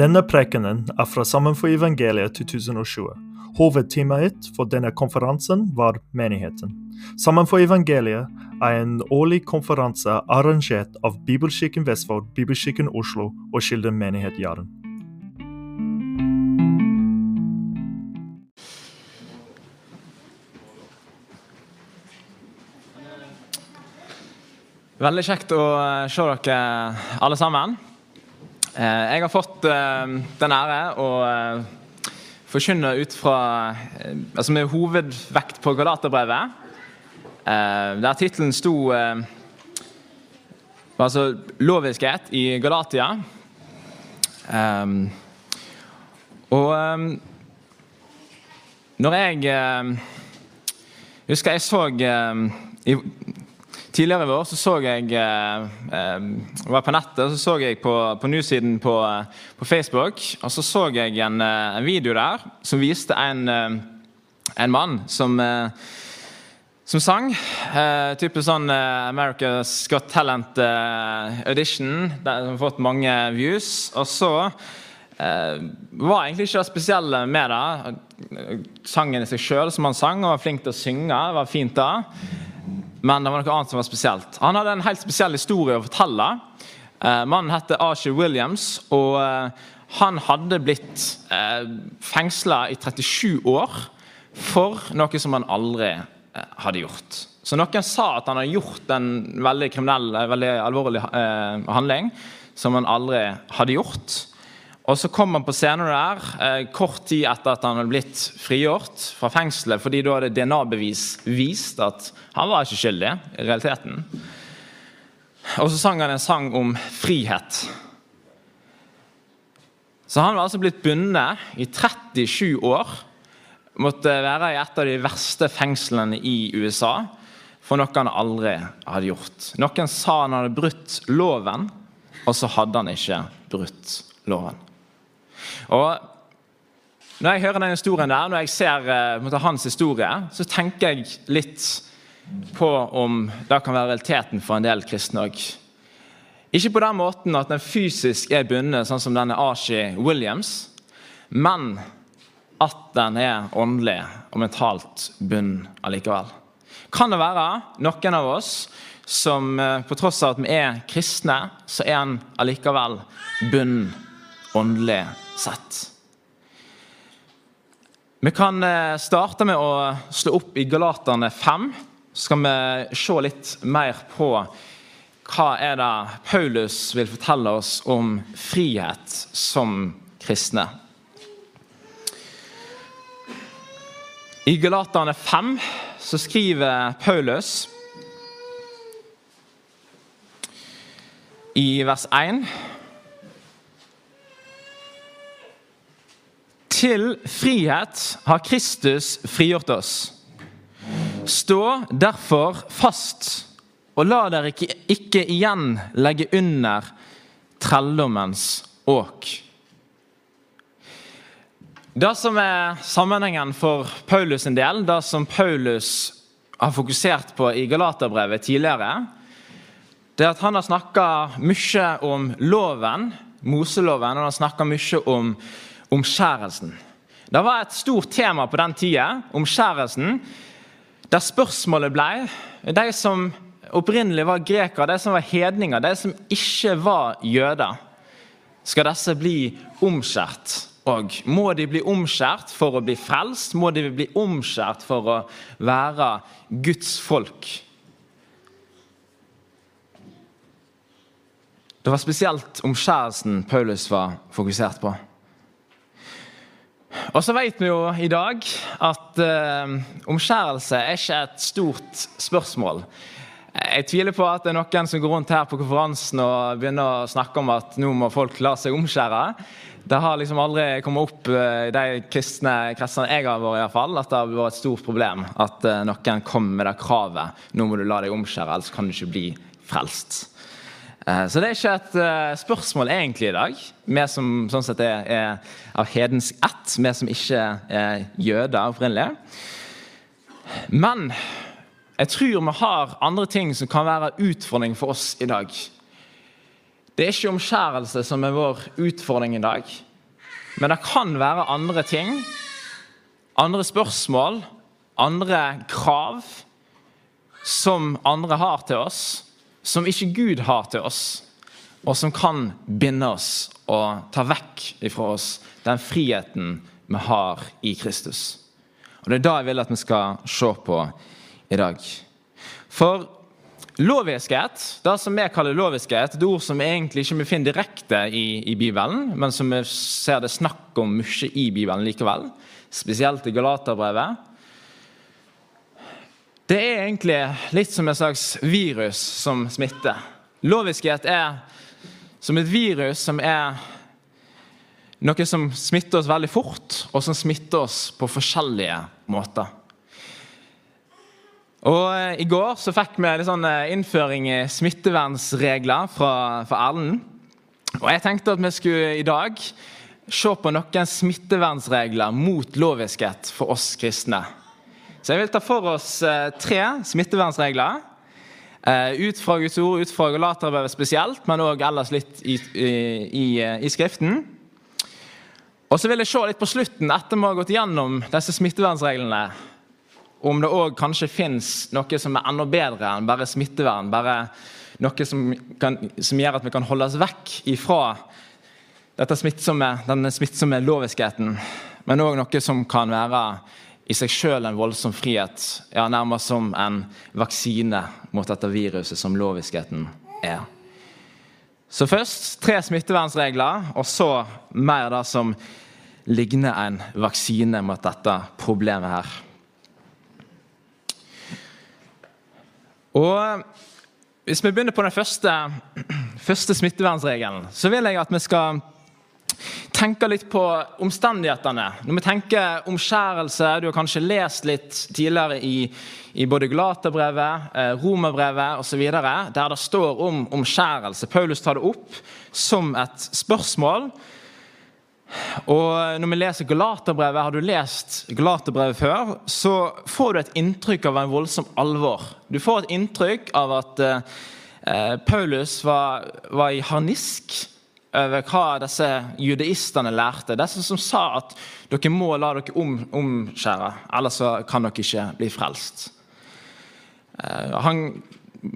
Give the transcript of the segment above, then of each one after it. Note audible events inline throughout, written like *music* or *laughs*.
Denne prekenen er fra Sammen for evangeliet 2020. Hovedtemaet for denne konferansen var menigheten. Sammen for evangeliet er en årlig konferanse arrangert av Bibelkirken Vestfold, Bibelkirken Oslo og Kilden menighet Jaren. Veldig kjekt å se dere alle sammen. Eh, Jeg har fått eh, den ære å eh, forkynne ut fra altså med hovedvekt på Galaterbrevet. Der tittelen sto altså 'Loviskhet i Galatia'. Og når jeg husker jeg så Tidligere i år så, så jeg eh, eh, var på nettet så så jeg på, på newsiden på, eh, på Facebook. Og så så jeg en, eh, en video der som viste en, en mann som, som sang. Eh, type sånn America's Got Talent eh, audition, som har fått mange views. Og så eh, var egentlig ikke det spesielle med det. Sangen i seg sjøl som han sang, og var flink til å synge. Var fint da. Men det var noe annet som var spesielt. Han hadde en helt spesiell historie å fortelle. Eh, mannen heter Archie Williams, og eh, han hadde blitt eh, fengsla i 37 år for noe som han aldri eh, hadde gjort. Så noen sa at han hadde gjort en veldig kriminell, veldig alvorlig handling som han aldri hadde gjort. Og Så kom han på scenen der eh, kort tid etter at han hadde blitt frigjort fra fengselet, fordi da hadde DNA-bevis vist at han var ikke skyldig i realiteten. Og så sang han en sang om frihet. Så han var altså blitt bundet i 37 år. Måtte være i et av de verste fengslene i USA for noe han aldri hadde gjort. Noen sa han hadde brutt loven, og så hadde han ikke brutt loven. Og Når jeg hører den historien der, når jeg ser uh, hans historie, så tenker jeg litt på om det kan være realiteten for en del kristne òg. Ikke på den måten at den fysisk er bundet, sånn som denne Archie Williams, men at den er åndelig og mentalt bunn allikevel. Kan det være noen av oss som uh, på tross av at vi er kristne, så er han allikevel bunn åndelig sett. Vi kan starte med å slå opp i Galaterne 5. Så skal vi se litt mer på hva er det Paulus vil fortelle oss om frihet som kristne. I Galaterne 5 så skriver Paulus i vers 1 Til frihet har Kristus frigjort oss. Stå derfor fast, og la dere ikke, ikke igjen legge under trelldommens åk. Det som er sammenhengen for Paulus en del, det som Paulus har fokusert på i Galaterbrevet tidligere, det er at han har snakka mye om loven, Moseloven, og han har snakka mye om omskjærelsen. Det var et stort tema på den tida, omskjærelsen, der spørsmålet ble De som opprinnelig var grekere, de som var hedninger, de som ikke var jøder, skal disse bli omskjært og Må de bli omskjært for å bli frelst? Må de bli omskjært for å være Guds folk? Det var spesielt omskjærelsen Paulus var fokusert på. Og så vet vi jo i dag at eh, omskjærelse er ikke et stort spørsmål. Jeg tviler på at det er noen som går rundt her på konferansen og begynner å snakke om at nå må folk la seg omskjære. Det har liksom aldri kommet opp i de kristne kretsene jeg har vært i, hvert fall, at det har vært et stort problem at eh, noen kommer med det kravet. Nå må du la deg omskjære, ellers kan du ikke bli frelst. Eh, så det er ikke et uh, spørsmål egentlig i dag. Vi som sånn sett er, er, av hedensk ett, vi som ikke er jøder opprinnelig. Men jeg tror vi har andre ting som kan være utfordring for oss i dag. Det er ikke omskjærelse som er vår utfordring i dag, Men det kan være andre ting, andre spørsmål, andre krav som andre har til oss, som ikke Gud har til oss, og som kan binde oss og ta vekk ifra oss den friheten vi har i Kristus. Og Det er da jeg vil at vi skal se på i dag. For loviskhet, det som vi kaller loviskhet, det er ord som egentlig ikke vi finner direkte i, i, Bibelen, men som vi ser det snakk om mye i Bibelen likevel, spesielt i Galaterbrevet. Det er egentlig litt som et slags virus som smitter. Loviskhet er som et virus som er noe som smitter oss veldig fort, og som smitter oss på forskjellige måter. Og eh, I går så fikk vi litt sånn eh, innføring i smittevernsregler fra, fra Erlend. Og Jeg tenkte at vi skulle i dag se på noen smittevernsregler mot loviskhet for oss kristne. Så jeg vil ta for oss eh, tre smittevernsregler. Ut fra Guds ord, ut fra Galaterbrevet spesielt, men òg ellers litt i, i, i Skriften. Og så vil jeg se litt på slutten, etter vi har gått gjennom disse smittevernreglene, om det òg kanskje fins noe som er enda bedre enn bare smittevern. Bare noe som, kan, som gjør at vi kan holde oss vekk ifra smittsomme, denne smittsomme loviskheten. Men òg noe som kan være i seg sjøl en voldsom frihet. Ja, nærmest som en vaksine mot dette viruset som loviskheten er. Så først tre smittevernregler, og så mer det som ligner en vaksine mot dette problemet her. Og Hvis vi begynner på den første, første smittevernregelen, så vil jeg at vi skal tenke litt på omstendighetene. Når vi tenker omskjærelse Du har kanskje lest litt tidligere i, i både Galaterbrevet, eh, Romerbrevet osv. der det står om omskjærelse. Paulus tar det opp som et spørsmål. Og Når vi leser Galaterbrevet, har du lest Galaterbrevet før, så får du et inntrykk av en voldsom alvor. Du får et inntrykk av at eh, Paulus var, var i harnisk over hva disse judaistene lærte. Disse som sa at dere må la dere om, omskjære, ellers kan dere ikke bli frelst. Eh, han,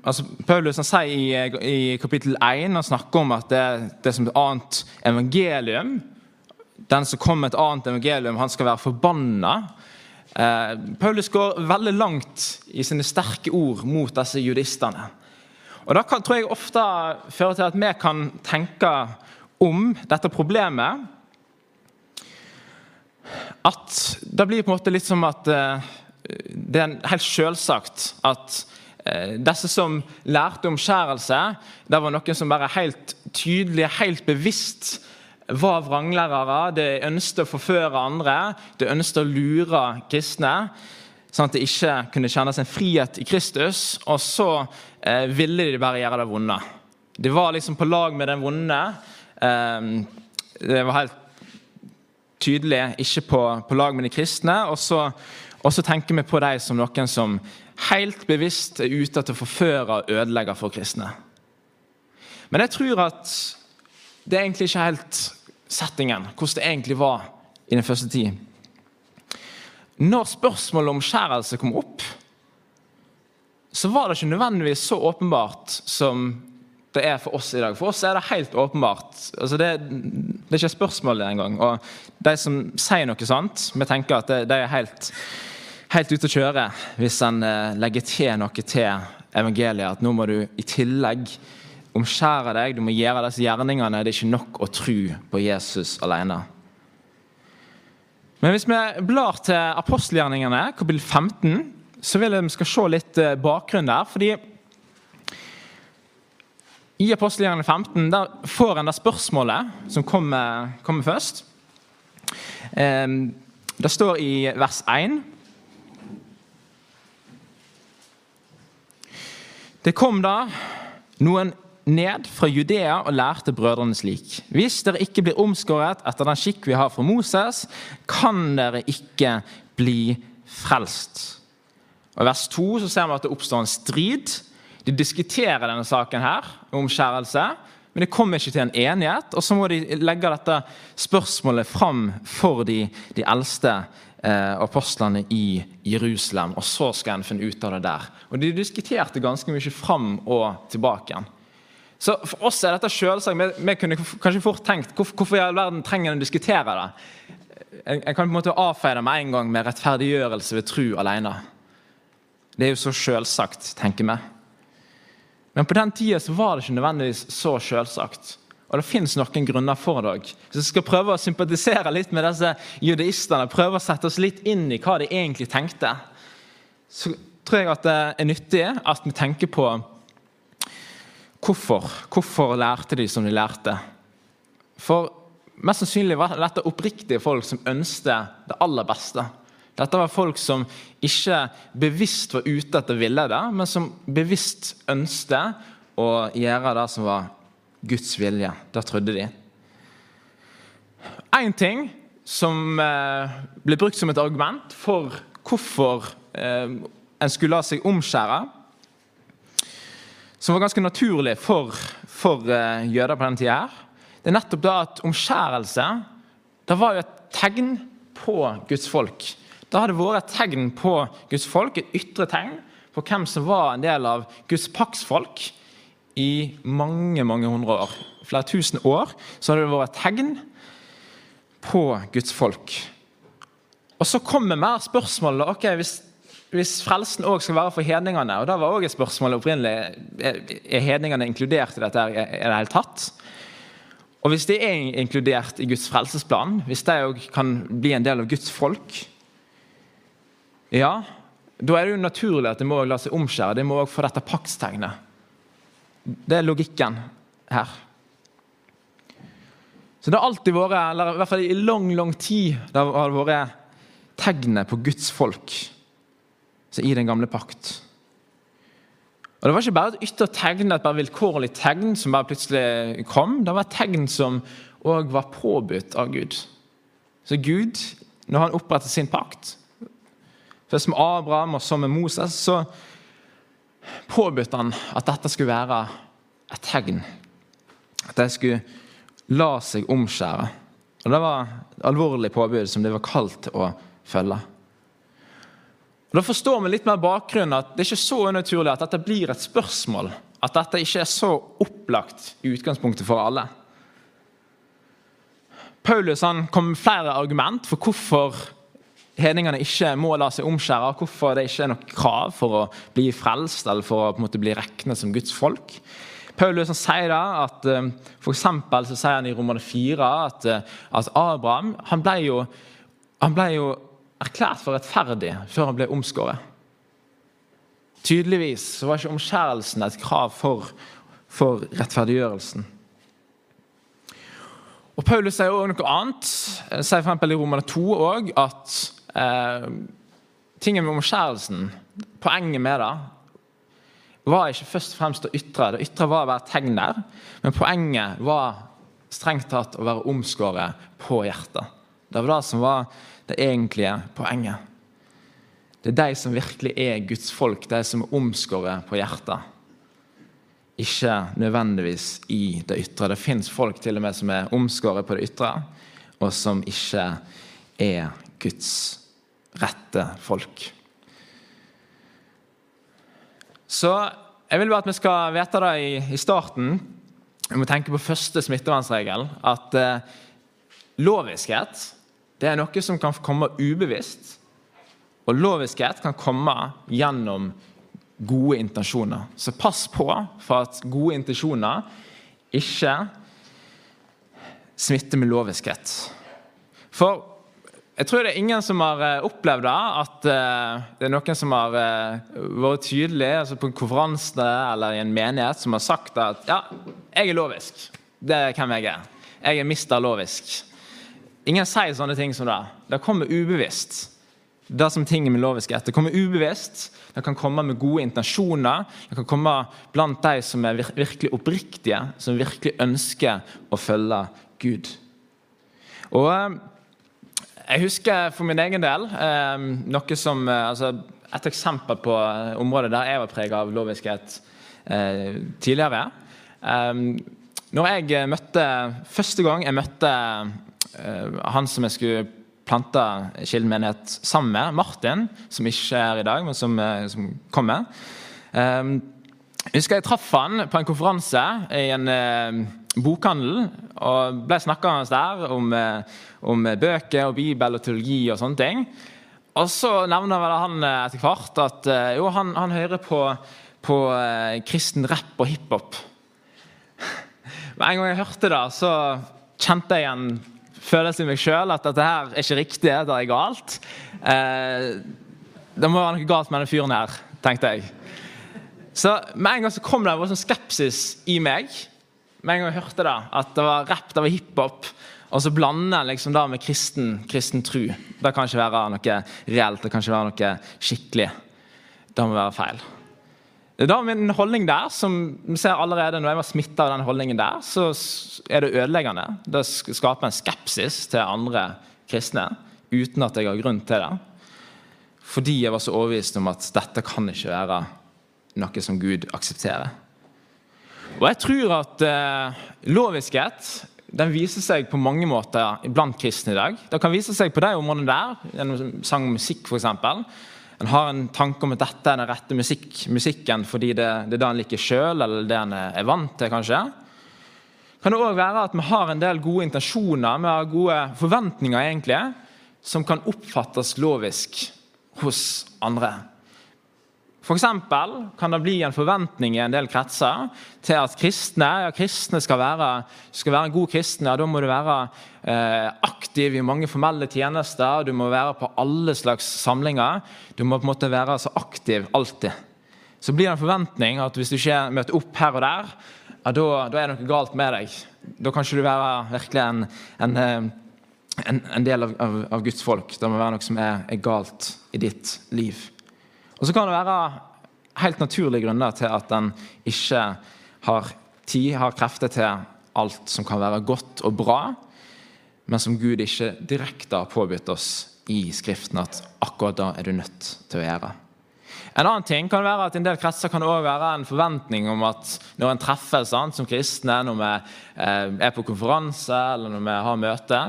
altså Paulus han sier i, i kapittel 1 han snakker om at det, det er som et annet evangelium. Den som kommer med et annet evangelium, han skal være forbanna. Eh, Paulus går veldig langt i sine sterke ord mot disse judistene. Og Det tror jeg ofte fører til at vi kan tenke om dette problemet at det blir på en måte litt som at uh, det er helt selvsagt at uh, disse som lærte omskjærelse, det var noen som bare helt tydelig, helt bevisst var vranglærere. De ønsket å forføre andre, de ønsket å lure kristne. Sånn at de ikke kunne kjenne sin frihet i Kristus. Og så eh, ville de bare gjøre det vonde. De var liksom på lag med den vonde. Eh, det var helt tydelig ikke på, på lag med de kristne. Og så, og så tenker vi på dem som noen som helt bevisst er ute til å forføre og ødelegge for kristne. Men jeg tror at det er egentlig ikke helt settingen, hvordan det egentlig var i den første tid. Når spørsmålet om skjærelse kom opp, så var det ikke nødvendigvis så åpenbart som det er for oss i dag. For oss er det helt åpenbart. Altså det, det, er ikke et spørsmål engang. Og de som sier noe sånt, vi tenker at de er helt, helt ute å kjøre hvis en eh, legger til noe til evangeliet. At nå må du i tillegg omskjære deg, du må gjøre disse gjerningene. Det er ikke nok å tro på Jesus alene. Men hvis vi blar til apostelgjerningene, kapittel 15, så vil jeg skal se litt eh, bakgrunn der. fordi i apostelgjerningene 15 der får en det spørsmålet som kommer, kommer først. Det står i vers 1 Det kom da noen ned fra Judea og lærte brødrene slik.: Hvis dere ikke blir omskåret etter den skikk vi har for Moses, kan dere ikke bli frelst. Og I vers 2 så ser vi at det oppstår en strid de diskuterer denne saken her, om skjærelse, men de kommer ikke til en enighet. Og så må de legge dette spørsmålet fram for de, de eldste eh, apostlene i Jerusalem. Og så skal en finne ut av det der. Og de diskuterte ganske mye fram og tilbake igjen. Så For oss er dette selvsagt. Vi, vi kunne kanskje fort tenkt hvorfor, i all verden trenger en å diskutere det? En, en kan på en måte avfeie det med en gang med rettferdiggjørelse ved tro alene. Det er jo så selvsagt, tenker vi. Men på den tida var det ikke nødvendigvis så selvsagt. Og det fins noen grunner for det òg. Så jeg skal prøve å sympatisere litt med disse judaistene. Prøve å sette oss litt inn i hva de egentlig tenkte. Så tror jeg at det er nyttig at vi tenker på hvorfor. Hvorfor lærte de som de lærte? For mest sannsynlig var dette oppriktige folk som ønsket det aller beste. Dette var folk som ikke bevisst var ute etter ville det, men som bevisst ønsket å gjøre det som var Guds vilje. Det trodde de. Én ting som eh, ble brukt som et argument for hvorfor eh, en skulle la seg omskjære, som var ganske naturlig for, for eh, jøder på den tida, det er nettopp da at omskjærelse det var jo et tegn på Guds folk. Da hadde det vært et tegn på Guds folk, et ytre tegn på hvem som var en del av Guds paktsfolk i mange mange hundre år. Flere tusen år så hadde det vært et tegn på Guds folk. Og Så kommer mer spørsmål. ok, Hvis, hvis frelsen òg skal være for hedningene og Da var også et spørsmål opprinnelig er hedningene inkludert i dette. er det helt tatt? Og Hvis de er inkludert i Guds frelsesplan, hvis de òg kan bli en del av Guds folk, ja, da er det jo naturlig at det må la seg omskjære. Det må også få dette paktstegnet. Det er logikken her. Så det har alltid vært, eller i hvert fall i lang, lang tid, det har vært tegnet på Guds folk i den gamle pakt. Og Det var ikke bare et ytre tegn, et bare vilkårlig tegn som bare plutselig kom. Det var et tegn som òg var påbudt av Gud. Så Gud, når han opprettet sin pakt, Først med Abraham og så med Moses, så påbudte han at dette skulle være et tegn. At de skulle la seg omskjære. Og Det var et alvorlig påbud som de var kalt å følge. Og Da forstår vi litt mer bakgrunnen at det er ikke så unaturlig at dette blir et spørsmål. At dette ikke er så opplagt i utgangspunktet for alle. Paulus han kom med flere argument for hvorfor hedningene ikke må la seg omskjære, hvorfor det ikke er noe krav for å bli frelst eller for å på en måte bli regnet som Guds folk. Paulus han sier da at eh, for så sier han i Romane 4 at, eh, at Abraham han ble, jo, han ble jo erklært for rettferdig før han ble omskåret. Tydeligvis så var ikke omskjærelsen et krav for, for rettferdiggjørelsen. Og Paulus sier også noe annet. Sier for i Romane 2 òg, at eh, tingen med omskjærelsen, poenget med det, var ikke først og fremst å ytre. Det ytre var å være tegn der, men poenget var strengt tatt å være omskåret på hjertet. Det var det som var det egentlige poenget. Det er de som virkelig er Guds folk, de som er omskåret på hjertet. Ikke nødvendigvis i det ytre. Det fins folk til og med som er omskåret på det ytre, og som ikke er Guds rette folk. Så jeg vil bare at vi skal vite det i, i starten. Vi må tenke på første smittevernregel. At eh, loviskhet det er noe som kan komme ubevisst. Og loviskhet kan komme gjennom gode intensjoner. Så pass på for at gode intensjoner ikke smitter med loviskhet. For jeg tror det er ingen som har eh, opplevd det, at eh, det er noen som har eh, vært tydelig altså på en konferanse eller i en menighet som har sagt at ja, jeg er lovisk. Det er hvem jeg er. Jeg er mister lovisk. Ingen sier sånne ting som det. Det kommer ubevisst. Det som ting med lovisk etter, kommer ubevisst. Det kan komme med gode intensjoner. Det kan komme blant de som er virkelig oppriktige, som virkelig ønsker å følge Gud. Og jeg husker for min egen del eh, noe som, eh, altså, et eksempel på området der jeg var preget av loviskhet eh, tidligere. når jeg møtte Første gang jeg møtte han som jeg skulle plante Kilden menighet sammen med, Martin, som ikke er her i dag, men som, uh, som kommer Jeg husker jeg traff han på en konferanse i en uh, bokhandel. Og ble snakkende der om, om, bøker og Bibel og teologi og sånne ting. Og så nevner vel han etter hvert at jo, han, han hører på, på kristen rap og hiphop. *laughs* Men en gang jeg hørte det, så kjente jeg en følelse i meg sjøl at dette her er ikke riktig, det er galt. Eh, det må være noe galt med denne fyren her, tenkte jeg. Så med en gang så kom det en sånn skepsis i meg. Med en gang jeg hørte det, at det var rapp, det var hiphop. Og så blande liksom da med kristen, kristen tru. Det kan ikke være noe reelt, det kan ikke være noe skikkelig. Det må være feil. Det var min holdning der, som vi ser allerede når jeg var smitta av den holdningen der, så er det ødeleggende. Det skaper en skepsis til andre kristne uten at jeg har grunn til det. Fordi jeg var så overbevist om at dette kan ikke være noe som Gud aksepterer. Og jeg tror at eh, loviskhet den viser seg på mange måter blant kristne i dag. Det kan vise seg på de områdene der, gjennom sang og musikk f.eks en har en tanke om at dette er den rette musikk, musikken fordi det, det, er det en liker sjøl, eller det en er vant til, kanskje. Kan det òg være at vi har en del gode intensjoner, vi har gode forventninger, egentlig, som kan oppfattes lovisk hos andre. F.eks. kan det bli en forventning i en del kretser til at kristne, ja, kristne skal være, skal være en god kristen. Ja, da må du være eh, aktiv i mange formelle tjenester, du må være på alle slags samlinger. Du må på en måte være så aktiv alltid. Så blir det en forventning at hvis du ikke møter opp her og der, ja, da, da er det noe galt med deg. Da kan ikke du være virkelig en, en, eh, en, en del av, av, av, Guds folk. Det må være noe som er, er galt i ditt liv. Og så kan det være helt naturlige grunner til at en ikke har tid, har krefter til alt som kan være godt og bra, men som Gud ikke direkte har påbudt oss i Skriften at akkurat da er du nødt til å gjøre. En annen ting kan være at en del kretser kan også være en forventning om at når en treffes som kristne, når vi eh, er på konferanse eller når vi har møte,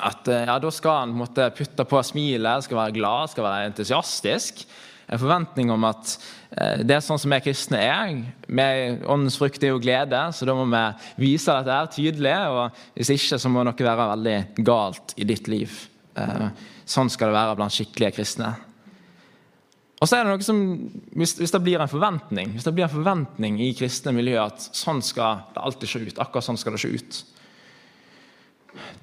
at eh, ja, da skal en putte på smilet, skal være glad, skal være entusiastisk en forventning om at eh, det er sånn som vi kristne er. Med åndens frukt er jo glede, så da må vi vise dette her tydelig. og Hvis ikke, så må noe være veldig galt i ditt liv. Eh, sånn skal det være blant skikkelige kristne. Og så er det noe som, hvis, hvis, det blir en forventning hvis det blir en forventning i kristne miljøer at sånn skal det alltid se ut, akkurat sånn skal det se ut,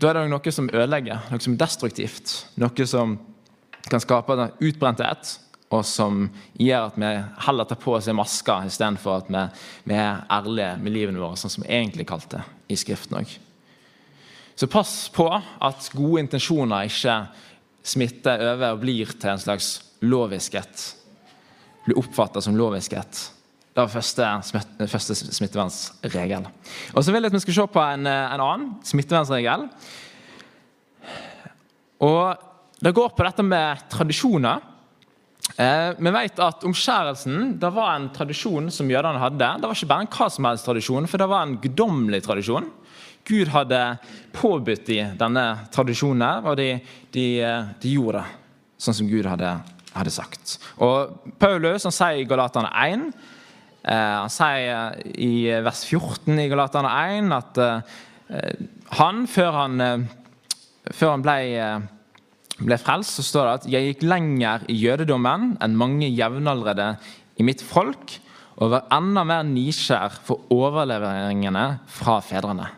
da er det noe som ødelegger, noe som er destruktivt. Noe som kan skape utbrenthet, og som gjør at vi heller tar på oss en maske istedenfor at vi, vi, er ærlige med livene våre, sånn som vi egentlig kalte det i Skriften òg. Så pass på at gode intensjoner ikke smitter over og blir til en slags loviskhet. Blir oppfatta som loviskhet. Det var første, første smittevernsregel. Og Så vil jeg at vi skal se på en, en annen smittevernsregel. Og Det går på dette med tradisjoner. Eh, vi vet at Omskjærelsen det var en tradisjon som jødene hadde. Det var ikke bare en hva som helst tradisjon, for det var en guddommelig tradisjon. Gud hadde påbudt dem denne tradisjonen, og de, de, de, gjorde det sånn som Gud hadde, hadde sagt. Og Paulus han sier i Galaterne 1, eh, han sier i vers 14 i Galaterne 1 at eh, han, før han, eh, før han ble ble frelst, så står det at jeg gikk lenger i jødedommen enn mange jevnaldrende i mitt folk, og var enda mer nysgjerr for overleveringene fra fedrene.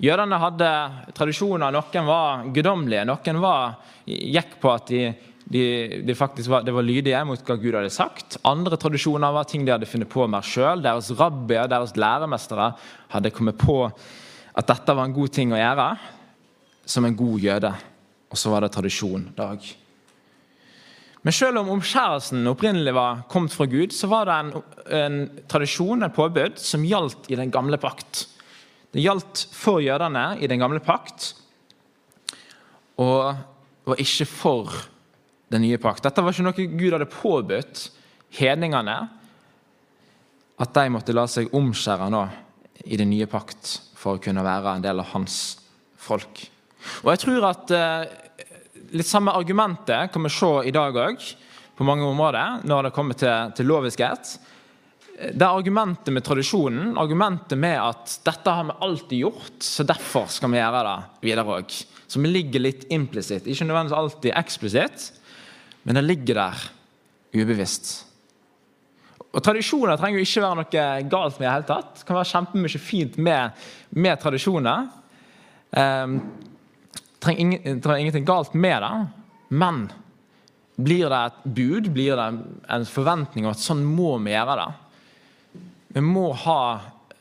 Jødene hadde tradisjoner. Noen var guddommelige. Noen var, gikk på at de, de, de var, de var lydige mot hva Gud hadde sagt. Andre tradisjoner var ting de hadde funnet på mer sjøl. Deres rabbier, deres læremestere, hadde kommet på at dette var en god ting å gjøre, som en god jøde og så var det tradisjon dag. Men selv om omskjærelsen opprinnelig var kommet fra Gud, så var det en, en tradisjon, en påbud, som gjaldt i den gamle pakt. Det gjaldt for jødene i den gamle pakt, og var ikke for den nye pakt. Dette var ikke noe Gud hadde påbudt hedningene, at de måtte la seg omskjære nå i den nye pakt for å kunne være en del av hans folk. Og jeg tror at eh, litt samme argumentet kan vi se i dag òg, på mange områder, når det kommer til, til loviskhet. Det er argumentet med tradisjonen, argumentet med at dette har vi alltid gjort, så derfor skal vi gjøre det videre òg. Som ligger litt implisitt. Ikke nødvendigvis alltid eksplisitt, men det ligger der ubevisst. Og Tradisjoner trenger jo ikke være noe galt med i hele tatt. Det kan være kjempemye fint med, med tradisjoner. Um, trenger, ingen, trenger ingenting galt med det, men blir det et bud, blir det en forventning om at sånn må vi gjøre det? Vi må ha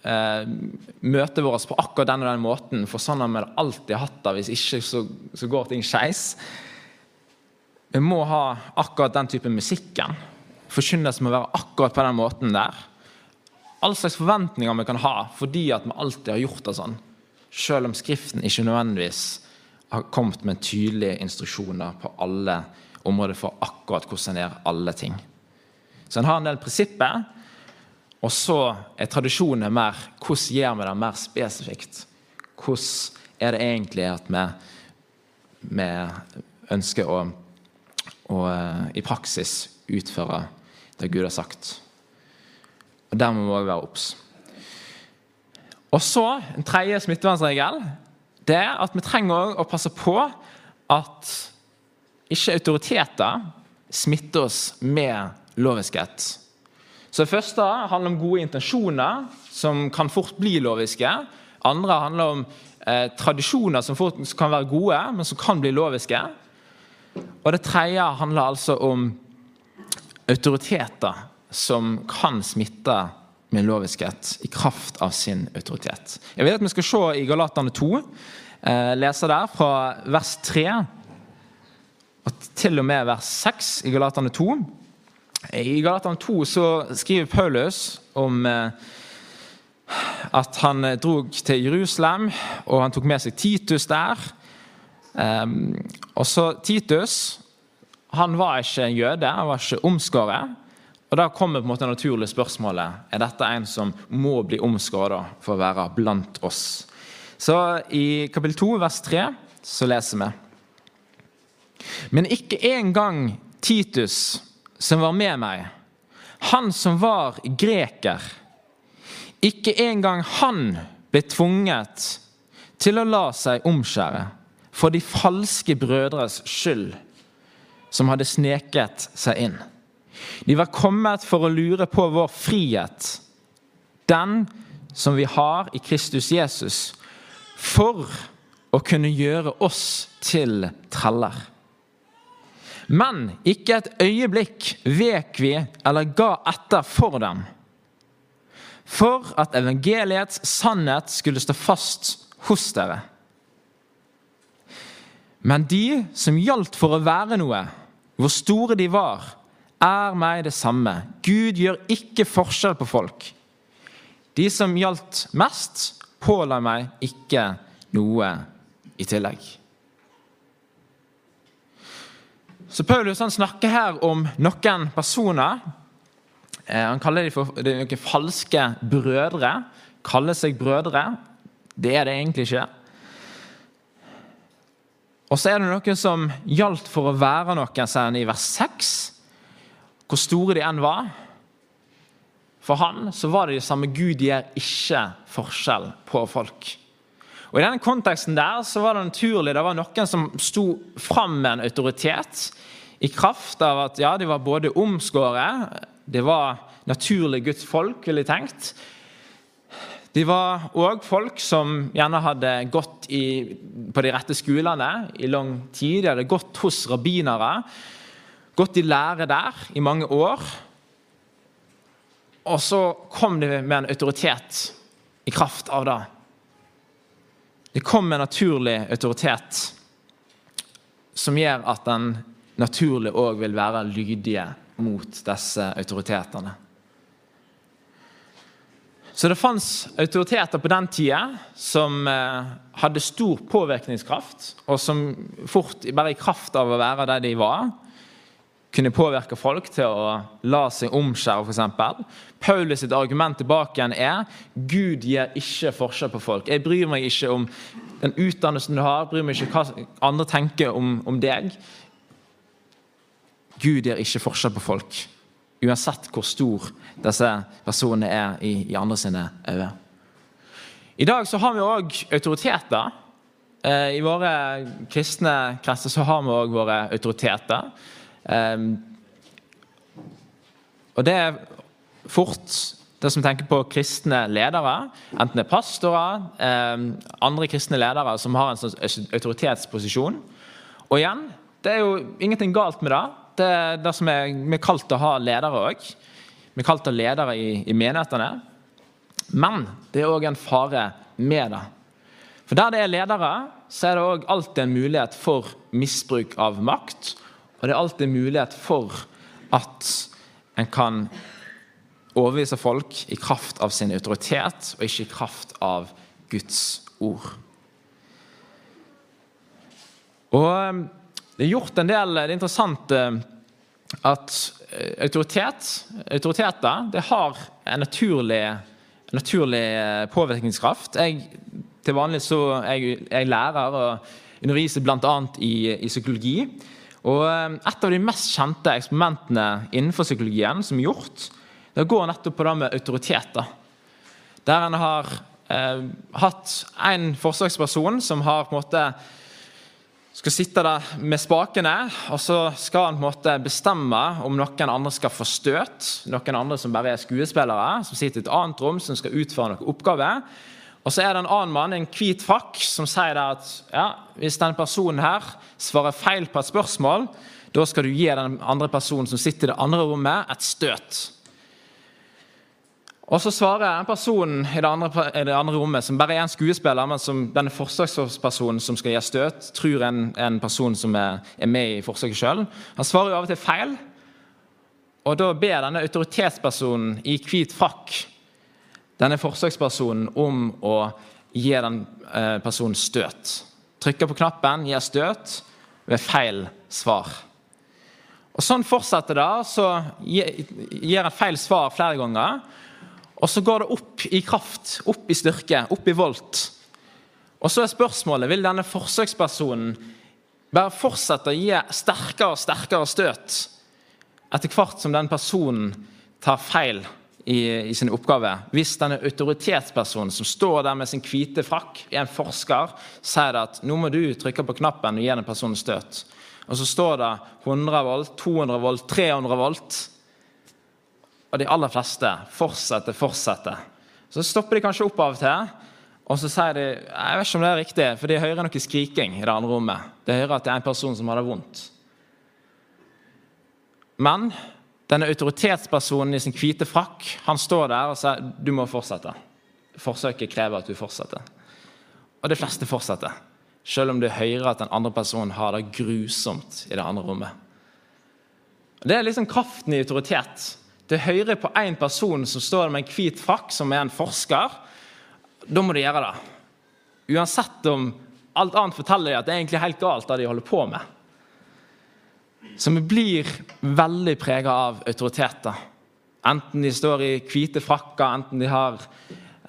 eh, møtet vårt på akkurat den og den måten, for sånn har vi alltid hatt det. Hvis ikke så, så går ting skeis. Vi må ha akkurat den type musikken. Forkynnelsen må være akkurat på den måten der. All slags forventninger vi kan ha fordi at vi alltid har gjort det sånn. Selv om Skriften ikke nødvendigvis har kommet med tydelige instruksjoner på alle områder for akkurat hvordan en gjør alle ting. Så en har en del prinsipper, og så er tradisjonen mer hvordan gjør vi det mer spesifikt. Hvordan er det egentlig at vi, vi ønsker å, å, eh, i praksis utføre det Gud har sagt. Og Der må vi òg være obs. Og så, En tredje smittevernsregel det er at vi trenger å passe på at ikke autoriteter smitter oss med loviskhet. Så Det første handler om gode intensjoner, som kan fort bli loviske. Andre handler om eh, tradisjoner som fort kan være gode, men som kan bli loviske. Og Det tredje handler altså om autoriteter som kan smitte med loviskhet i kraft av sin autoritet. Jeg vil at vi skal se i Galatane 2, eh, lese der fra vers 3 og til og med vers 6 i Galatane 2. I Galatane 2 så skriver Paulus om eh, at han drog til Jerusalem, og han tok med seg Titus der. Um, og så Titus han var ikke en jøde, han var ikke omskåret. Og Da kommer på en måte det naturlige spørsmålet er dette en som må bli omskada for å være blant oss. Så I kapittel 2, vers 3, så leser vi Men ikke engang Titus, som var med meg, han som var greker, ikke engang han ble tvunget til å la seg omskjære for de falske brødres skyld, som hadde sneket seg inn. De var kommet for å lure på vår frihet, den som vi har i Kristus Jesus, for å kunne gjøre oss til treller. Men ikke et øyeblikk vek vi eller ga etter for dem, for at evangeliets sannhet skulle stå fast hos dere. Men de som gjaldt for å være noe, hvor store de var, er meg det samme. Gud gjør ikke forskjell på folk. De som gjaldt mest, påla meg ikke noe i tillegg. Så Paulus snakker her om noen personer. Eh, han kaller dem for de noen falske brødre. Kaller seg brødre. Det er det egentlig ikke. Og så er det noen som gjaldt for å være noen, sier han i vers 6 hvor store de enn var. For han så var det det samme. Gud gjør ikke forskjell på folk. Og I denne konteksten der så var det naturlig det var noen som sto fram med en autoritet i kraft av at ja, de var både omskåret, det var naturlig Guds folk, ville jeg tenkt. De var òg folk som gjerne hadde gått i, på de rette skolene i lang tid. De hadde gått hos rabbinere gått i lære der i mange år. Og så kom det med en autoritet i kraft av det. Det kom med en naturlig autoritet som gjør at den naturlig òg vil være lydige mot disse autoritetene. Så det fantes autoriteter på den tida som eh, hadde stor påvirkningskraft, og som fort, bare i kraft av å være der de var, kunne påvirke folk til å la seg omskjære, f.eks. Paulus sitt argument tilbake igjen er Gud gir ikke forskjell på folk. Jeg bryr meg ikke om den utdannelsen du har, bryr meg ikke hva andre tenker om, om deg. Gud gir ikke forskjell på folk, uansett hvor stor disse personene er i, i andre sine øyne. I dag så har vi òg autoriteter. Eh, I våre kristne kretser så har vi òg våre autoriteter. Eh, og det er fort det som tenker på kristne ledere, enten det er pastorer, eh, andre kristne ledere som har en sånn autoritetsposisjon. Og igjen, det er jo ingenting galt med det. Det er det som er, vi er kalt å ha ledere òg. Vi er kalt til ledere i, i menighetene. Men det er òg en fare med det. For der det er ledere, så er det òg alltid en mulighet for misbruk av makt. Og det er alltid mulighet for at en kan overbevise folk i kraft av sin autoritet, og ikke i kraft av Guds ord. Og eh, det er gjort en del Det er interessant eh, at eh, autoritet, autoriteter det har en naturlig, en naturlig påvirkningskraft. Jeg, til vanlig så jeg, jeg lærer og underviser bl.a. I, i psykologi. Og Et av de mest kjente eksperimentene innenfor psykologien som er gjort, det går nettopp på det med autoriteter. Der en har eh, hatt en forsøksperson som har på en måte skal sitte der med spakene, og så skal han på en måte bestemme om noen andre skal få støt. Noen andre som bare er skuespillere, som sitter i et annet rom, som skal utføre noen oppgaver. Og så er det en annen mann en hvit frakk som sier at ja, hvis denne personen her svarer feil på et spørsmål, da skal du gi den andre personen som sitter i det andre rommet, et støt. Og så svarer personen i det, andre, i det andre, rommet, som bare er en skuespiller, men som denne forsøkspersonen som skal gi støt, tror en, en person som er, er med i forsøket sjøl. Han svarer jo av og til feil. Og da ber denne autoritetspersonen i hvit frakk denne forsøkspersonen om å gi den eh, personen støt. Trykker på knappen, gir støt ved feil svar. Og Sånn fortsetter det. Så gir en feil svar flere ganger. Og så går det opp i kraft, opp i styrke, opp i volt. Og så er spørsmålet vil denne forsøkspersonen bare fortsette å gi sterkere og sterkere støt etter hvert som den personen tar feil i, i sin oppgave. Hvis denne autoritetspersonen som står der med sin hvite frakk, er en forsker, sier at nå må du trykke på knappen og gi den personen støt. Og så står det 100 volt, 200 volt, 300 volt. Og de aller fleste fortsetter, fortsetter. Så stopper de kanskje opp av og til. Og så sier de jeg vet ikke om det er riktig, for de hører noe skriking i det andre rommet. De hører at det er en person som har det vondt. Men denne autoritetspersonen i sin hvite frakk han står der og sier du må fortsette. Forsøket krever at du fortsetter. Og de fleste fortsetter. Selv om du hører at den andre personen har det grusomt i det andre rommet. Det er liksom kraften i autoritet til hører på én person som står med en hvit frakk, som er en forsker, da må du gjøre det. Uansett om alt annet forteller deg at det er egentlig helt galt, det de holder på med. Så vi blir veldig prega av autoriteter. Enten de står i hvite frakker, enten de har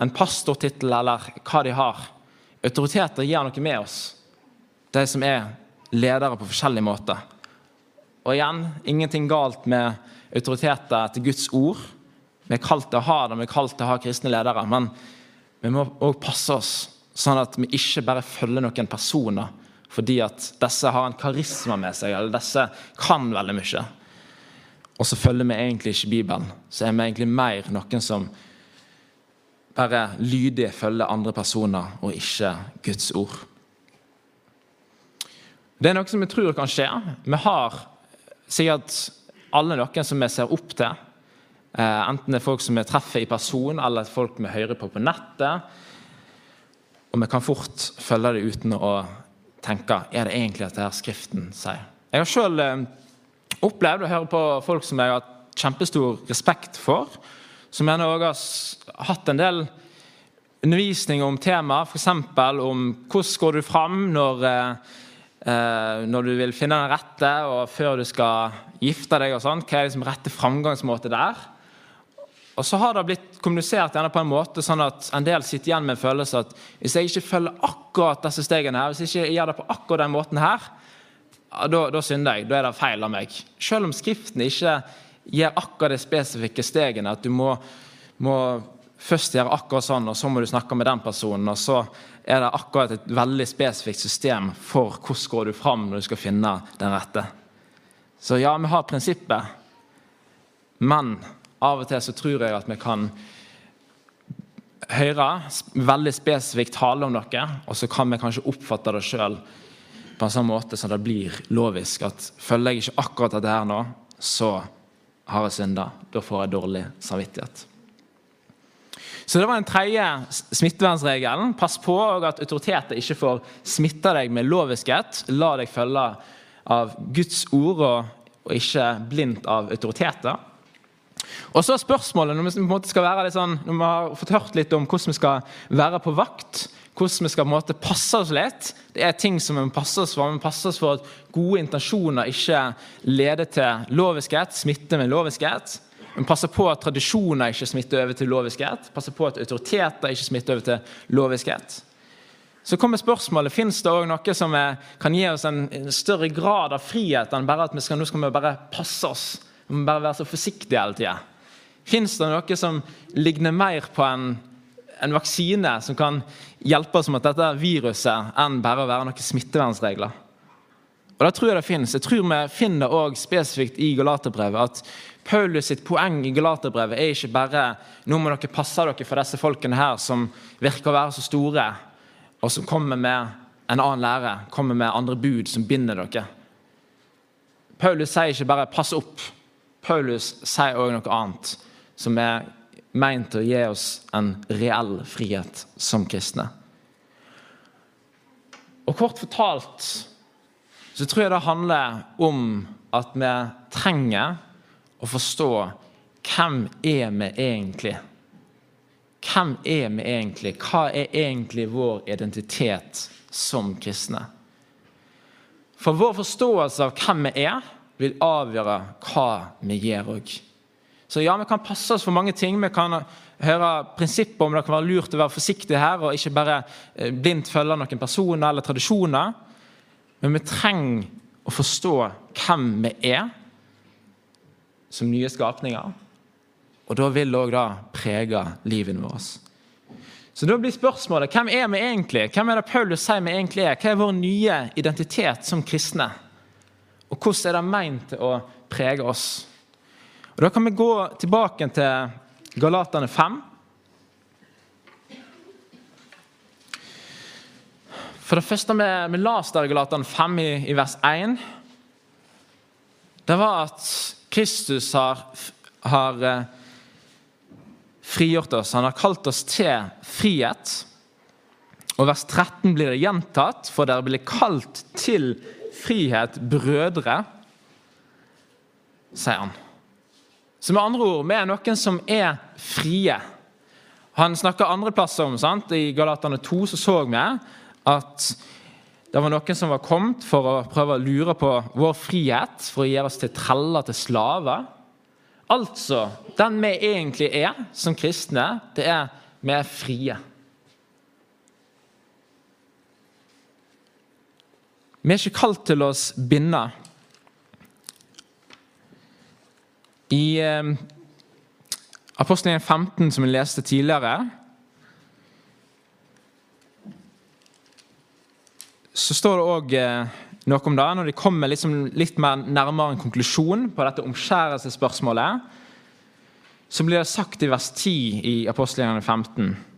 en pastortittel, eller hva de har. Autoriteter gjør noe med oss, de som er ledere på forskjellige måter. Og igjen, ingenting galt med autoriteter etter Guds ord. Vi er kalt til å ha det, vi er kalt til å ha kristne ledere. Men vi må òg passe oss, sånn at vi ikke bare følger noen personer fordi at disse har en karisma med seg, eller disse kan veldig mye. Og så følger vi egentlig ikke Bibelen. Så er vi egentlig mer noen som bare lydig følger andre personer, og ikke Guds ord. Det er noe som vi tror kan skje. Vi har sikkert alle noen som vi ser opp til. Eh, enten det er folk som vi treffer i person, eller folk vi hører på på nettet. Og vi kan fort følge det uten å tenke er det egentlig at det her Skriften sier. Jeg har sjøl eh, opplevd å høre på folk som jeg har hatt kjempestor respekt for. Som gjerne òg har hatt en del undervisning om temaer, f.eks. om hvordan går du fram når, eh, eh, når du vil finne den rette, og før du skal gifte deg. og sånt, Hva er liksom rette framgangsmåte der? Og så har det blitt kommunisert gjerne på en måte sånn at en del sitter igjen med en følelse at hvis jeg ikke følger akkurat disse stegene her, hvis jeg ikke gjør det på akkurat den måten her, da, da synder jeg. Da er det feil av meg. Selv om Skriften ikke gir akkurat de spesifikke stegene, at du må, må først gjøre akkurat sånn, og så må du snakke med den personen, og så er det akkurat et veldig spesifikt system for hvordan går du fram når du skal finne den rette. Så ja, vi har prinsippet, men av og til så tror jeg at vi kan høre veldig spesifikt tale om noe, og så kan vi kanskje oppfatte det sjøl på en sånn måte som det blir lovisk. At følger jeg ikke akkurat dette her nå, så har jeg synda. Da får jeg dårlig samvittighet. Så Det var den tredje smittevernsregelen. Pass på at autoriteter ikke får smitte deg med loviskhet. La deg følge av Guds ord og ikke blindt av autoriteter. Og så er spørsmålet, når vi, sånn, når vi har fått hørt litt om hvordan vi skal være på vakt, hvordan vi skal på en måte passe oss litt Det er ting som vi må passe oss for. Vi må passe oss for at gode intensjoner ikke leder til loviskhet, smitter med loviskhet. Vi må passe på at tradisjoner ikke smitter over til loviskhet. Passe på at autoriteter ikke smitter over til loviskhet. Så kommer spørsmålet, Fins det også noe som kan gi oss en større grad av frihet enn bare at vi skal, nå skal vi bare passe oss? Vi må bare være så forsiktige hele tida. Fins det noe som ligner mer på en, en, vaksine som kan hjelpe oss mot dette viruset, enn bare å være noen smittevernsregler? Og det tror Jeg det finnes. Jeg tror vi finner det også spesifikt i Galaterbrevet at Paulus sitt poeng i Galaterbrevet er ikke bare nå må dere passe dere for disse folkene her som virker å være så store, og som kommer med en annen lære, kommer med andre bud som binder dere. Paulus sier ikke bare 'pass opp', Paulus sier også noe annet, som er meint å gi oss en reell frihet som kristne. Og Kort fortalt så tror jeg det handler om at vi trenger å forstå hvem er vi egentlig? Hvem er vi egentlig? Hva er egentlig vår identitet som kristne? For vår forståelse av hvem vi er, vil avgjøre hva vi gjør òg. Så ja, vi kan passe oss for mange ting. Vi kan høre prinsippet om det kan være lurt å være forsiktig her og ikke bare eh, blindt følge noen personer eller tradisjoner. Men vi trenger å forstå hvem vi er som nye skapninger. Og da vil det òg prege livet vårt. Så da blir spørsmålet hvem er vi egentlig? Hvem er det Paulus sier vi egentlig er? Hva er vår nye identitet som kristne? Og hvordan er det meint å prege oss? Og Da kan vi gå tilbake til Galaterne 5. For det første vi, vi las der i Galaterne 5 i, i, vers 1, det var at Kristus har, har eh, frigjort oss. Han har kalt oss til frihet. Og vers 13 blir det gjentatt, for dere blir kalt til frihet frihet, brødre, sier han. Så med andre ord, vi er noen som er frie. Han snakker andre plasser om, sant? I Galaterne 2 så, så vi at det var noen som var kommet for å prøve å lure på vår frihet, for å gjøre oss til treller, til slaver. Altså, den vi egentlig er som kristne, det er vi er frie. Vi er ikke kalt til å binde. I eh, Apostelgjengen 15, som vi leste tidligere, så står det òg eh, noe om det. Når de kommer liksom litt mer nærmere en konklusjon på dette omskjærelsesspørsmålet, så blir det sagt i vers 10 i Apostelgjengen 15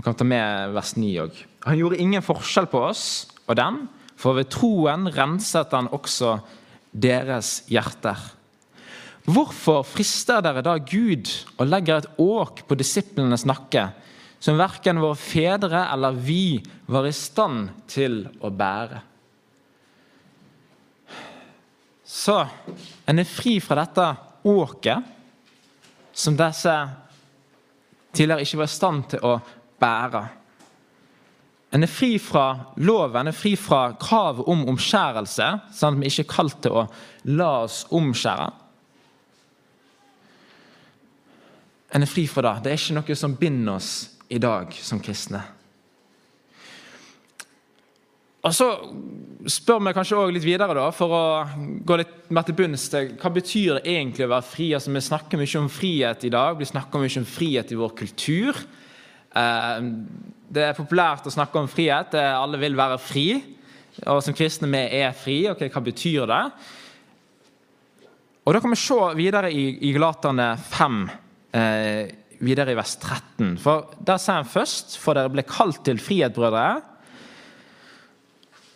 Vi kan ta med vers 9 òg. Han gjorde ingen forskjell på oss og dem, for ved troen renset han også deres hjerter. Hvorfor frister dere da Gud og legger et åk på disiplenes nakke, som verken våre fedre eller vi var i stand til å bære? Så en er fri fra dette åket som disse tidligere ikke var i stand til å bære. En er fri fra loven, en er fri fra kravet om omskjærelse, sånn at vi ikke er kalt til å la oss omskjære. En er fri fra det. Det er ikke noe som binder oss i dag som kristne. Og Så spør vi kanskje også litt videre, da, for å gå litt mer til bunns hva betyr det egentlig å være fri. Altså, Vi snakker mye om frihet i dag, vi snakker mye om frihet i vår kultur. Eh, det er populært å snakke om frihet. Alle vil være fri. Og som kristne vi er fri. ok, Hva betyr det? Og Da kan vi se videre i, i Galaterne 5, eh, videre i vers 13. For Der sier han først For dere ble kalt til frihet, brødre.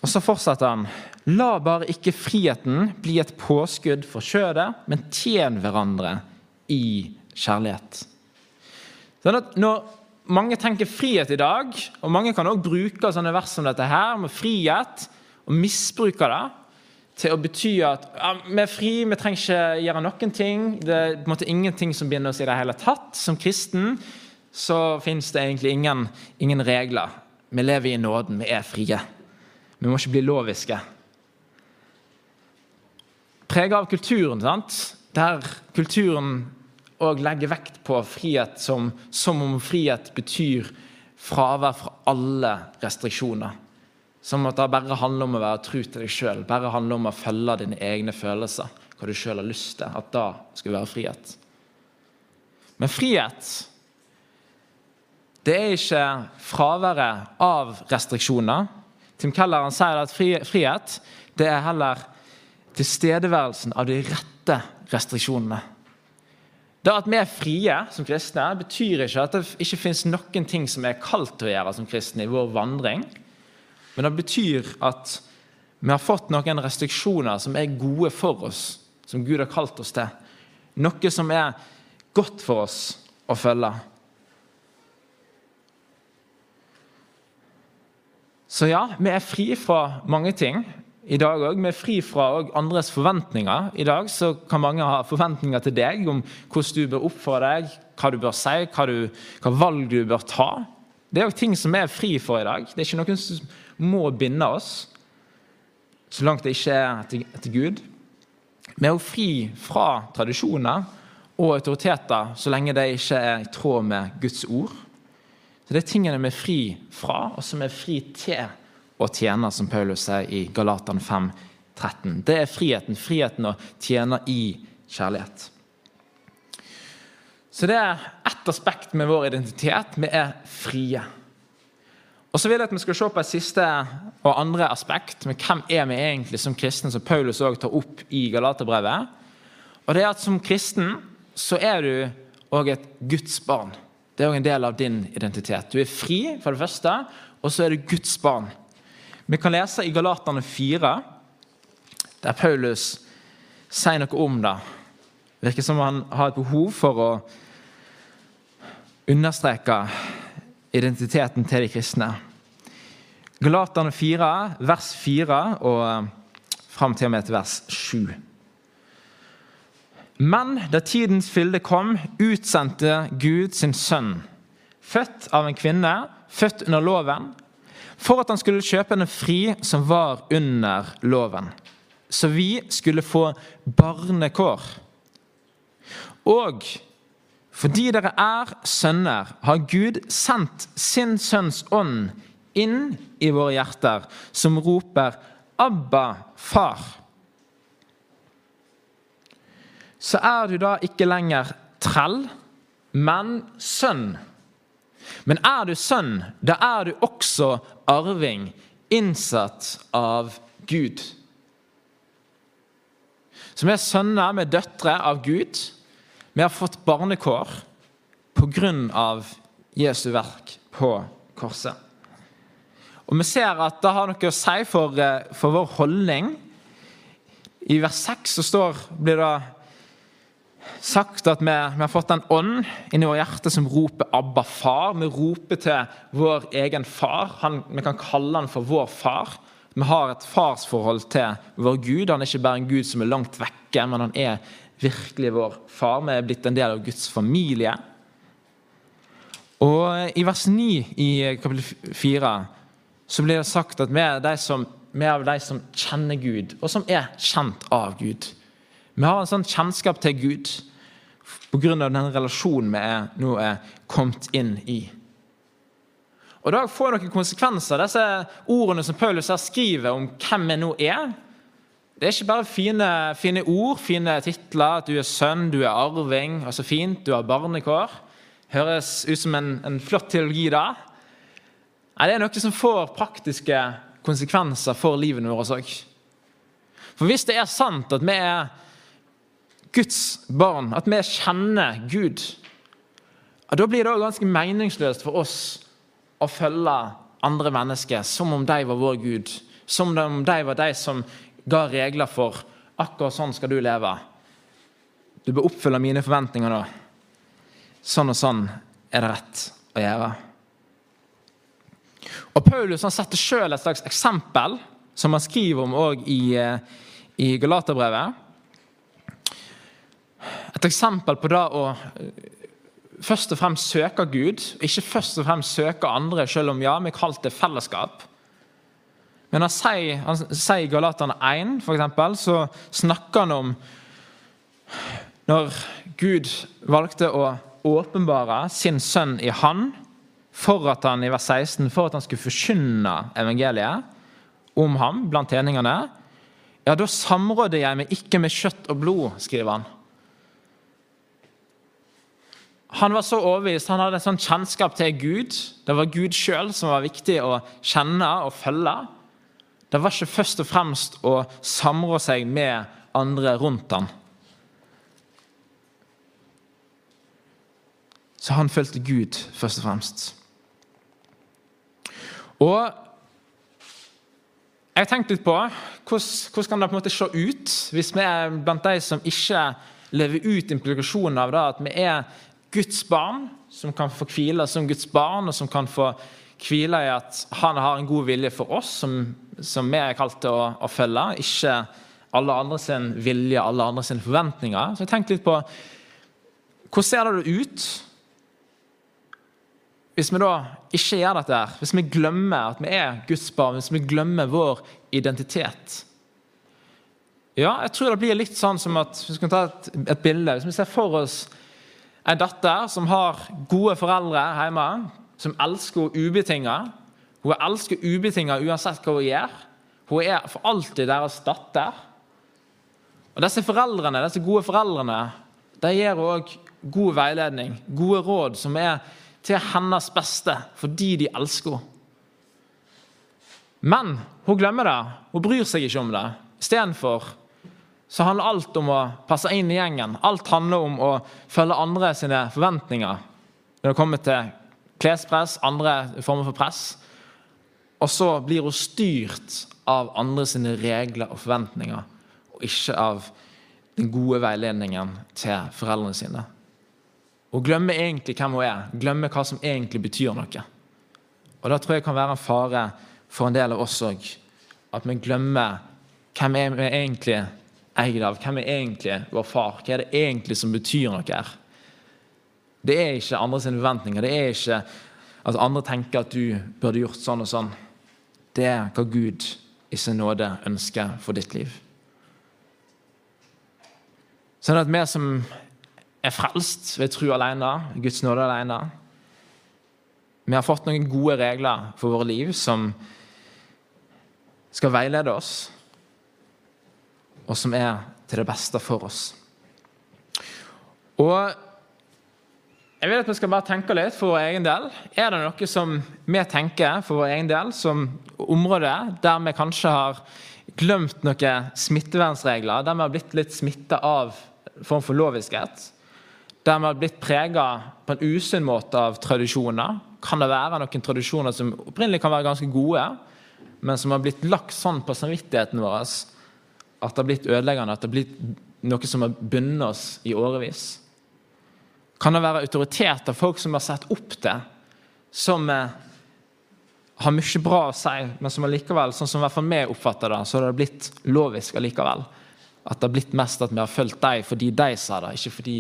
Og så fortsetter han. La bare ikke friheten bli et påskudd for kjødet, men tjen hverandre i kjærlighet. Sånn at når mange tenker frihet i dag, og mange kan også bruke sånne vers som dette her, med frihet, og misbruke det til å bety at ja, vi er fri, vi trenger ikke gjøre noen ting. Det er på en måte ingenting som binder oss i det hele tatt. Som kristen så fins det egentlig ingen, ingen regler. Vi lever i nåden, vi er frie. Vi må ikke bli loviske. Prega av kulturen, sant? der kulturen òg legger vekt på frihet som, som om frihet betyr fravær fra alle restriksjoner. Som at det bare handler om å være tru til deg sjøl, bare handler om å følge dine egne følelser. Hva du sjøl har lyst til. At da skal være frihet. Men frihet det er ikke fraværet av restriksjoner. Tim Keller sier at frihet det er heller tilstedeværelsen av de rette restriksjonene. Det at vi er frie som kristne, betyr ikke at det ikke finnes noen ting som er kaldt å gjøre som kristne i vår vandring. Men det betyr at vi har fått noen restriksjoner som er gode for oss, som Gud har kalt oss til. Noe som er godt for oss å følge. Så ja, vi er fri fra mange ting i dag òg. Er fri fra andres forventninger. I dag så kan mange ha forventninger til deg om hvordan du bør oppføre deg, hva du bør si, hva, du, hva valg du bør ta. Det er òg ting som vi er fri for i dag. Det er ikke noen som må binde oss, så langt det ikke er til Gud. Vi er òg fri fra tradisjoner og autoriteter så lenge det ikke er i tråd med Guds ord. Så Det er tingene vi er fri fra, og som er fri til å tjene, som Paulus sier i Galatane 5, 13. Det er friheten. Friheten å tjene i kjærlighet. Så det er ett aspekt med vår identitet. Vi er frie. Og så vil jeg at vi skal se på et siste og andre aspekt med hvem er vi egentlig som kristne, som Paulus også tar opp i Galaterbrevet. Og det er at Som kristen så er du òg et Guds barn. Det er òg en del av din identitet. Du er fri, for det første, og så er du Guds barn. Vi kan lese i Galaterne 4, der Paulus sier noe om det. Det virker som han har et behov for å understreke identiteten til de kristne. Galaterne 4, vers 4 og fram til og med til vers 7. Men da tidens fylde kom, utsendte Gud sin sønn, født av en kvinne, født under loven, for at han skulle kjøpe henne fri som var under loven, så vi skulle få barnekår. Og fordi dere er sønner, har Gud sendt sin sønns ånd inn i våre hjerter, som roper 'Abba, far' så er du da ikke lenger trell, men sønn. Men er du sønn, da er du også arving, innsatt av Gud. Så vi er sønner, er døtre av Gud. Vi har fått barnekår pga. Jesu verk på korset. Og Vi ser at det har noe å si for, eh, for vår holdning. I vers 6 så står, blir det sagt at vi, vi, har fått en ånd inni vårt hjerte som roper 'Abba, far'. Vi roper til vår egen far. Han, vi kan kalle han for vår far. Vi har et farsforhold til vår Gud. Han er ikke bare en Gud som er langt vekke, men han er virkelig vår far. Vi er blitt en del av Guds familie. Og I vers 9 i kapittel 4 så blir det sagt at vi er, de som, vi er de som kjenner Gud, og som er kjent av Gud. Vi har en sånn kjennskap til Gud pga. den relasjonen vi er, nå er kommet inn i. Og Det får noen konsekvenser, disse ordene som Paulus her skriver om hvem vi nå er. Det er ikke bare fine, fine ord, fine titler, at du er sønn, du er arving, altså fint, du har barnekår. Høres ut som en, en flott teologi da. Nei, Det er noe som får praktiske konsekvenser for livet vårt òg. For hvis det er sant at vi er Guds barn, at vi kjenner Gud, da blir det også ganske meningsløst for oss å følge andre mennesker som om de var vår Gud. Som om de var de som ga regler for akkurat sånn skal du leve. Du bør oppfylle mine forventninger nå. Sånn og sånn er det rett å gjøre. Og Paulus han setter sjøl et slags eksempel, som han skriver om òg i, eh, i Galaterbrevet. Et eksempel på det å først og fremst søke Gud, ikke først og fremst søke andre, selv om ja, vi kalte det fellesskap. Men han sier i Galaterne 1, for eksempel, så snakker han om når Gud valgte å åpenbare sin sønn i han, for at han i vers 16, for at han skulle forkynne evangeliet om ham blant tjeningene, ja, da samråder jeg meg ikke med kjøtt og blod, skriver han. Han var så overbevist, han hadde en sånn kjennskap til Gud. Det var Gud sjøl som var viktig å kjenne og følge. Det var ikke først og fremst å samrå seg med andre rundt han. Så han fulgte Gud først og fremst. Og jeg tenkte litt på hvordan, hvordan kan det på en måte se ut hvis vi er blant de som ikke lever ut implikasjonen av det, at vi er Guds barn, som kan få hvile som Guds barn, og som kan få hvile i at han har en god vilje for oss, som, som vi er kalt til å, å, følge. Ikke alle andre sin vilje, alle andre sine forventninger. Så jeg tenkte litt på hvordan ser det ut hvis vi da ikke gjør dette, her, hvis vi glemmer at vi er Guds barn, hvis vi glemmer vår identitet Ja, jeg tror det blir litt sånn som at Hvis vi kan ta et, et bilde Hvis vi ser for oss en datter som har gode foreldre hjemme, som elsker henne ubetinget. Hun elsker ubetinget uansett hva hun gjør. Hun er for alltid deres datter. Og Disse foreldrene, disse gode foreldrene de gir òg god veiledning, gode råd som er til hennes beste fordi de elsker henne. Men hun glemmer det. Hun bryr seg ikke om det. Istedenfor så handler alt om å passe inn i gjengen. Alt handler om å følge andre sine forventninger når det kommer til klespress, andre former for press. Og så blir hun styrt av andre sine regler og forventninger, og ikke av den gode veiledningen til foreldrene sine. Hun glemmer egentlig hvem hun er, glemmer hva som egentlig betyr noe. Og Det tror jeg kan være en fare for en del av oss òg. At vi glemmer hvem vi egentlig er eid av? Hvem er egentlig vår far? Hva er det egentlig som betyr noe her? Det er ikke andres forventninger. Det er ikke at andre tenker at du burde gjort sånn og sånn. Det er hva Gud i sin nåde ønsker for ditt liv. Sånn at vi som er frelst ved tro alene, Guds nåde alene Vi har fått noen gode regler for våre liv som skal veilede oss og som er til det beste for oss. Og jeg vil at vi skal bare tenke litt for vår egen del. Er det noe som vi tenker for vår egen del som område der vi kanskje har glemt noen smittevernsregler, der vi har blitt litt smitta av form for loviskhet? Der vi har blitt prega på en usunn måte av tradisjoner? Kan det være noen tradisjoner som opprinnelig kan være ganske gode, men som har blitt lagt sånn på samvittigheten vår at det har blitt ødeleggende, at det har blitt noe som har bundet oss i årevis? Kan det være autoriteter, folk som har sett opp til, som eh, har mye bra å si, men som allikevel, sånn som i hvert fall vi oppfatter det, så har det blitt lovisk allikevel. At det har blitt mest at vi har fulgt dem fordi de sa det, ikke fordi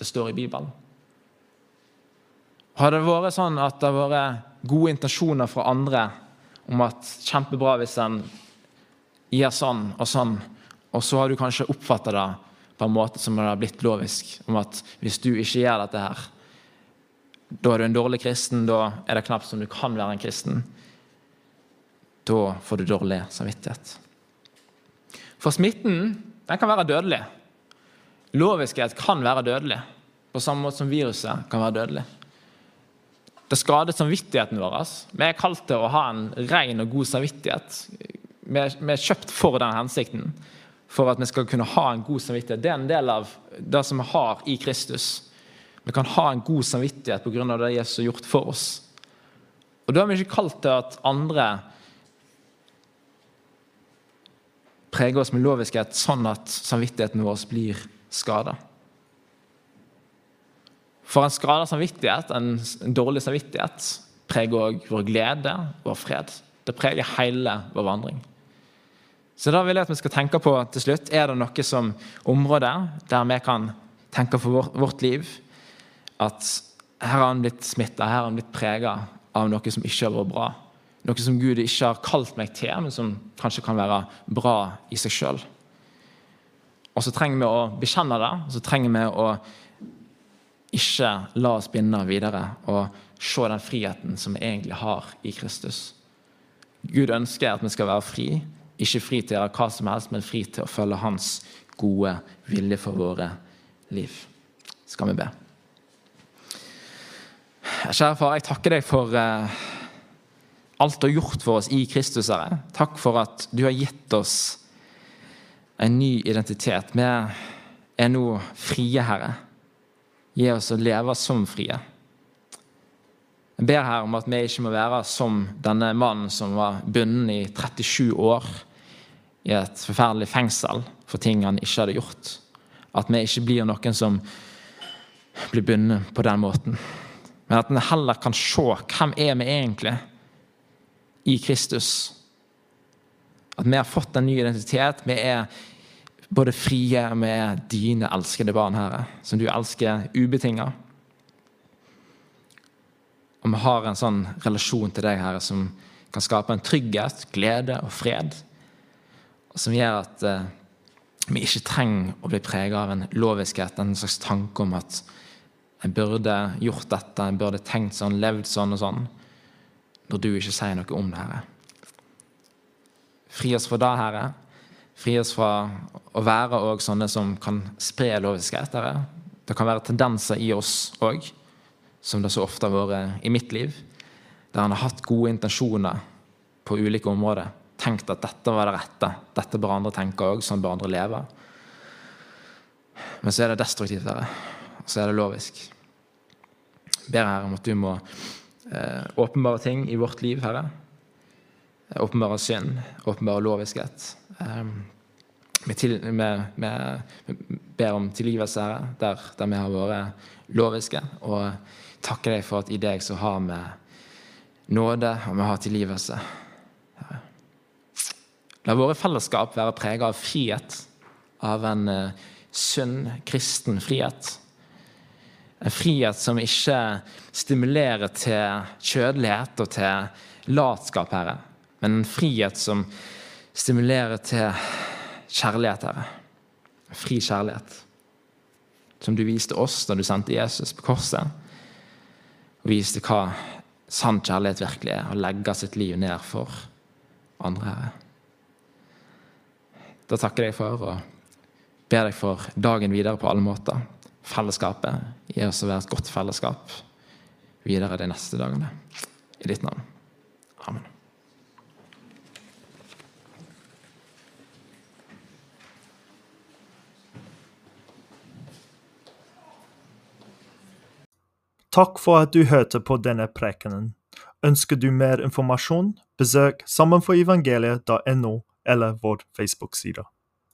det står i Bibelen. Har det vært sånn at det har vært gode intensjoner fra andre om at kjempebra hvis en gjør sånn og sånn, og så har du kanskje oppfatta det på en måte som det har blitt lovisk, om at hvis du ikke gjør dette her, da er du en dårlig kristen, da er det knapt som du kan være en kristen. Da får du dårlig samvittighet. For smitten den kan være dødelig. Loviskhet kan være dødelig, på samme måte som viruset kan være dødelig. Det skader samvittigheten vår. Vi er kalt til å ha en ren og god samvittighet. Vi er kjøpt for den hensikten, for at vi skal kunne ha en god samvittighet. Det er en del av det som vi har i Kristus. Vi kan ha en god samvittighet pga. det Jesus har gjort for oss. Og Da er vi ikke kalt til at andre preger oss med loviskhet sånn at samvittigheten vår blir skada. For en skada samvittighet, en dårlig samvittighet, preger òg vår glede, vår fred. Det preger hele vår vandring. Så da vil jeg at vi skal tenke på til slutt, Er det noe som område der vi kan tenke for vårt, liv at her har han blitt smitta, her har han blitt prega av noe som ikke har vært bra? Noe som Gud ikke har kalt meg til, men som kanskje kan være bra i seg sjøl. Og så trenger vi å bekjenne det, og så trenger vi å ikke la oss binde videre og se den friheten som vi egentlig har i Kristus. Gud ønsker at vi skal være fri, ikke fri til å gjøre hva som helst, men fri til å følge Hans gode vilje for våre liv. Skal vi be. Kjære far, jeg takker deg for uh, alt du har gjort for oss i Kristus, Herre. Takk for at du har gitt oss en ny identitet. Vi er nå frie, Herre. Gi oss å leve som frie. Jeg ber her om at vi ikke må være som denne mannen som var bundet i 37 år i et forferdelig fengsel for ting han ikke hadde gjort. At vi ikke blir noen som blir bundet på den måten. Men at vi heller kan se hvem er vi egentlig i Kristus. At vi har fått en ny identitet. Vi er både frie med dine elskede barn, Herre, som du elsker ubetinga. Og vi har en sånn relasjon til deg, Herre, som kan skape en trygghet, glede og fred. Som gjør at eh, vi ikke trenger å bli prega av en loviskhet, en slags tanke om at jeg burde gjort dette, jeg burde tenkt sånn, levd sånn og sånn når du ikke sier noe om det, Herre. Fri oss fra det, Herre. Fri oss fra å være òg sånne som kan spre loviskhet. Herre. Det kan være tendenser i oss òg, som det så ofte har vært i mitt liv, der han har hatt gode intensjoner på ulike områder. Tenkt at dette var det rette. Dette bør andre tenke òg. Sånn bør andre leve. Men så er det destruktivt, Herre. Og så er det lovisk. Jeg ber Herre om at du må Eh, åpenbare ting i vårt liv, Herre. Åpenbare synd, åpenbare loviskhet. Eh, vi, til, ber om tilgivelse, Herre, der, der, vi har vært loviske. Og takker deg for at i deg så har vi nåde, og vi har tilgivelse. La våre fellesskap være prega av frihet, av en sunn kristen frihet. En frihet som ikke stimulerer til kjødelighet og til latskap, Herre, men en frihet som stimulerer til kjærlighet, Herre. Fri kjærlighet. Som du viste oss da du sendte Jesus på korset. Og viste hva sann kjærlighet virkelig er, å legge sitt liv ned for andre, Herre. Da takker jeg for og ber deg for dagen videre på alle måter fellesskapet. Gi oss å være et godt fellesskap videre de neste dagene. I ditt navn. Amen. Takk for at du hørte på denne prekenen. Ønsker du mer informasjon, besøk sammenforevangeliet.no eller vår Facebook-side.